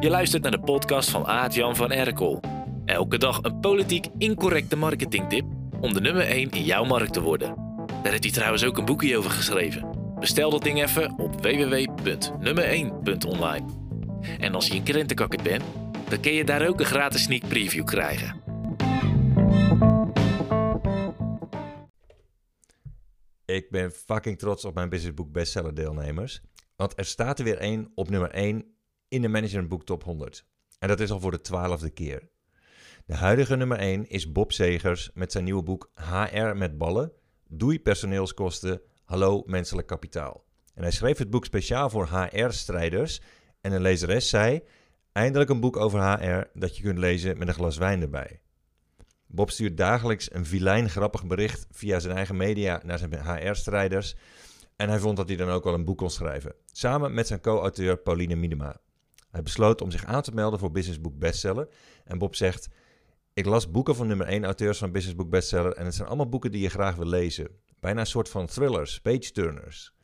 Je luistert naar de podcast van Aart-Jan van Erkel. Elke dag een politiek incorrecte marketingtip om de nummer 1 in jouw markt te worden. Daar heeft hij trouwens ook een boekje over geschreven. Bestel dat ding even op www.nummer1.online. En als je een krentenkakker bent, dan kun je daar ook een gratis sneak preview krijgen. Ik ben fucking trots op mijn Businessboek bestseller deelnemers. Want er staat er weer één op nummer 1 in de Management Book Top 100. En dat is al voor de twaalfde keer. De huidige nummer 1 is Bob Zegers met zijn nieuwe boek HR met ballen. Doei personeelskosten, hallo menselijk kapitaal. En hij schreef het boek speciaal voor HR-strijders. En een lezeres zei: Eindelijk een boek over HR dat je kunt lezen met een glas wijn erbij. Bob stuurt dagelijks een vilijn grappig bericht via zijn eigen media naar zijn HR-strijders. En hij vond dat hij dan ook wel een boek kon schrijven. Samen met zijn co-auteur Pauline Minema. Hij besloot om zich aan te melden voor Business Book Bestseller. En Bob zegt: Ik las boeken van nummer 1 auteurs van Business Book Bestseller. En het zijn allemaal boeken die je graag wil lezen. Bijna een soort van thrillers, page-turners.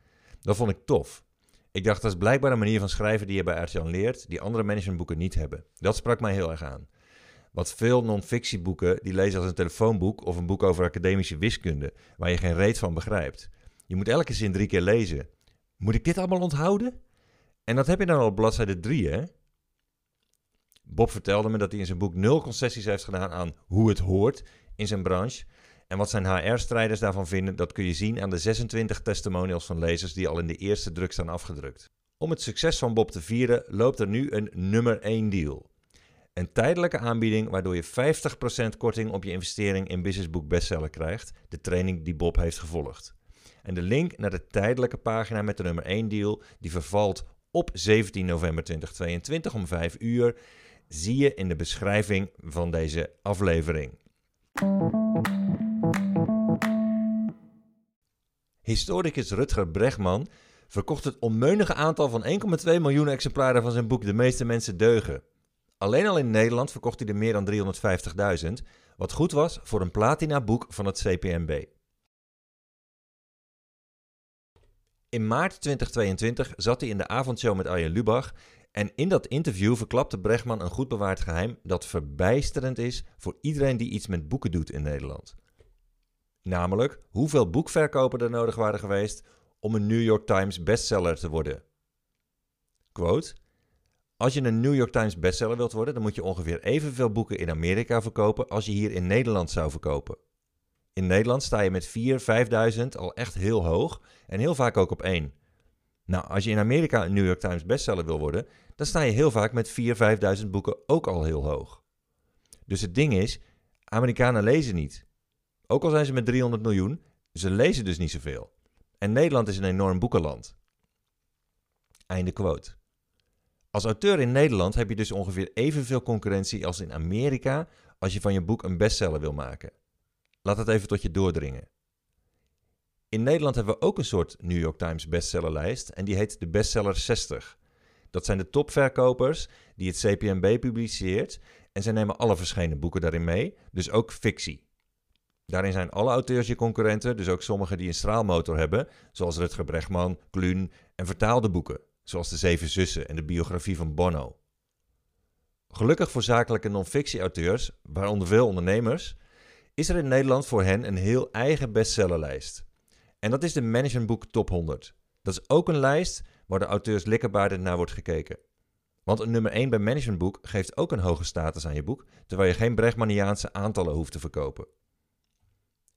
Dat vond ik tof. Ik dacht, dat is blijkbaar een manier van schrijven die je bij Artjan leert, die andere managementboeken niet hebben. Dat sprak mij heel erg aan. Wat veel non-fictieboeken die lezen als een telefoonboek of een boek over academische wiskunde, waar je geen reet van begrijpt. Je moet elke zin drie keer lezen. Moet ik dit allemaal onthouden? En dat heb je dan op bladzijde 3, hè? Bob vertelde me dat hij in zijn boek nul concessies heeft gedaan aan hoe het hoort in zijn branche. En wat zijn HR-strijders daarvan vinden, dat kun je zien aan de 26 testimonials van lezers die al in de eerste druk staan afgedrukt. Om het succes van Bob te vieren loopt er nu een nummer 1 deal. Een tijdelijke aanbieding waardoor je 50% korting op je investering in Business Book Bestseller krijgt, de training die Bob heeft gevolgd. En de link naar de tijdelijke pagina met de nummer 1 deal, die vervalt op 17 november 2022 om 5 uur, zie je in de beschrijving van deze aflevering. Historicus Rutger Bregman verkocht het onmeunige aantal van 1,2 miljoen exemplaren van zijn boek De meeste mensen deugen. Alleen al in Nederland verkocht hij er meer dan 350.000, wat goed was voor een platina boek van het CPMB. In maart 2022 zat hij in de avondshow met Arjen Lubach en in dat interview verklapte Bregman een goed bewaard geheim dat verbijsterend is voor iedereen die iets met boeken doet in Nederland. Namelijk hoeveel boekverkopen er nodig waren geweest om een New York Times bestseller te worden. Quote: Als je een New York Times bestseller wilt worden, dan moet je ongeveer evenveel boeken in Amerika verkopen als je hier in Nederland zou verkopen. In Nederland sta je met 4.000, 5.000 al echt heel hoog en heel vaak ook op één. Nou, als je in Amerika een New York Times bestseller wil worden, dan sta je heel vaak met 4.000, 5.000 boeken ook al heel hoog. Dus het ding is, Amerikanen lezen niet. Ook al zijn ze met 300 miljoen, ze lezen dus niet zoveel. En Nederland is een enorm boekenland. Einde quote. Als auteur in Nederland heb je dus ongeveer evenveel concurrentie als in Amerika als je van je boek een bestseller wil maken. Laat dat even tot je doordringen. In Nederland hebben we ook een soort New York Times bestsellerlijst en die heet de Bestseller 60. Dat zijn de topverkopers die het CPMB publiceert en zij nemen alle verschenen boeken daarin mee, dus ook fictie. Daarin zijn alle auteurs je concurrenten, dus ook sommigen die een straalmotor hebben, zoals Rutger Bregman, Kluun en vertaalde boeken, zoals De Zeven Zussen en de biografie van Bono. Gelukkig voor zakelijke non-fictie-auteurs, waaronder veel ondernemers, is er in Nederland voor hen een heel eigen bestsellerlijst. En dat is de Management Book Top 100. Dat is ook een lijst waar de auteurs likkerbaardend naar wordt gekeken. Want een nummer 1 bij Management Book geeft ook een hoge status aan je boek, terwijl je geen Bregmaniaanse aantallen hoeft te verkopen.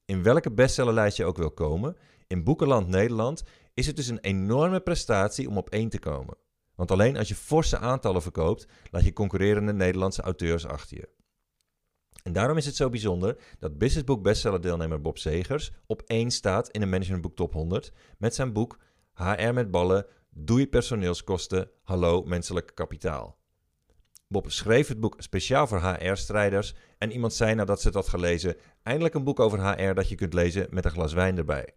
In welke bestsellerlijst je ook wil komen, in Boekenland Nederland is het dus een enorme prestatie om op één te komen. Want alleen als je forse aantallen verkoopt, laat je concurrerende Nederlandse auteurs achter je. En daarom is het zo bijzonder dat Business Book bestseller deelnemer Bob Zegers op één staat in de Management Book Top 100 met zijn boek HR met ballen, doei personeelskosten, hallo menselijk kapitaal. Bob schreef het boek speciaal voor HR-strijders en iemand zei nadat ze het had gelezen, eindelijk een boek over HR dat je kunt lezen met een glas wijn erbij.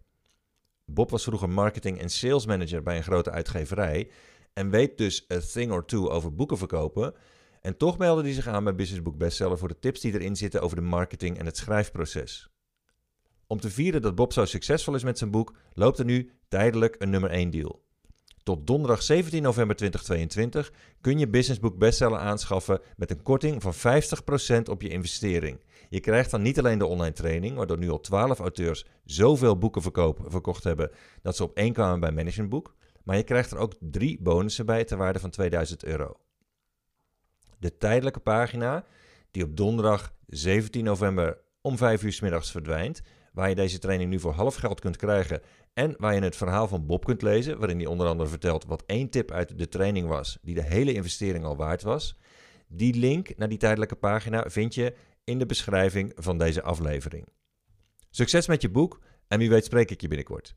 Bob was vroeger marketing- en sales manager bij een grote uitgeverij en weet dus a thing or two over boeken verkopen. En toch meldde hij zich aan bij Business Book Bestseller voor de tips die erin zitten over de marketing en het schrijfproces. Om te vieren dat Bob zo succesvol is met zijn boek, loopt er nu tijdelijk een nummer 1 deal. Tot donderdag 17 november 2022 kun je Business Book Bestseller aanschaffen met een korting van 50% op je investering. Je krijgt dan niet alleen de online training, waardoor nu al 12 auteurs zoveel boeken verkocht hebben dat ze op één kwamen bij Management Book, maar je krijgt er ook drie bonussen bij ter waarde van 2000 euro. De tijdelijke pagina, die op donderdag 17 november om 5 uur s middags verdwijnt, waar je deze training nu voor half geld kunt krijgen en waar je het verhaal van Bob kunt lezen, waarin hij onder andere vertelt wat één tip uit de training was die de hele investering al waard was. Die link naar die tijdelijke pagina vind je in de beschrijving van deze aflevering. Succes met je boek en wie weet spreek ik je binnenkort.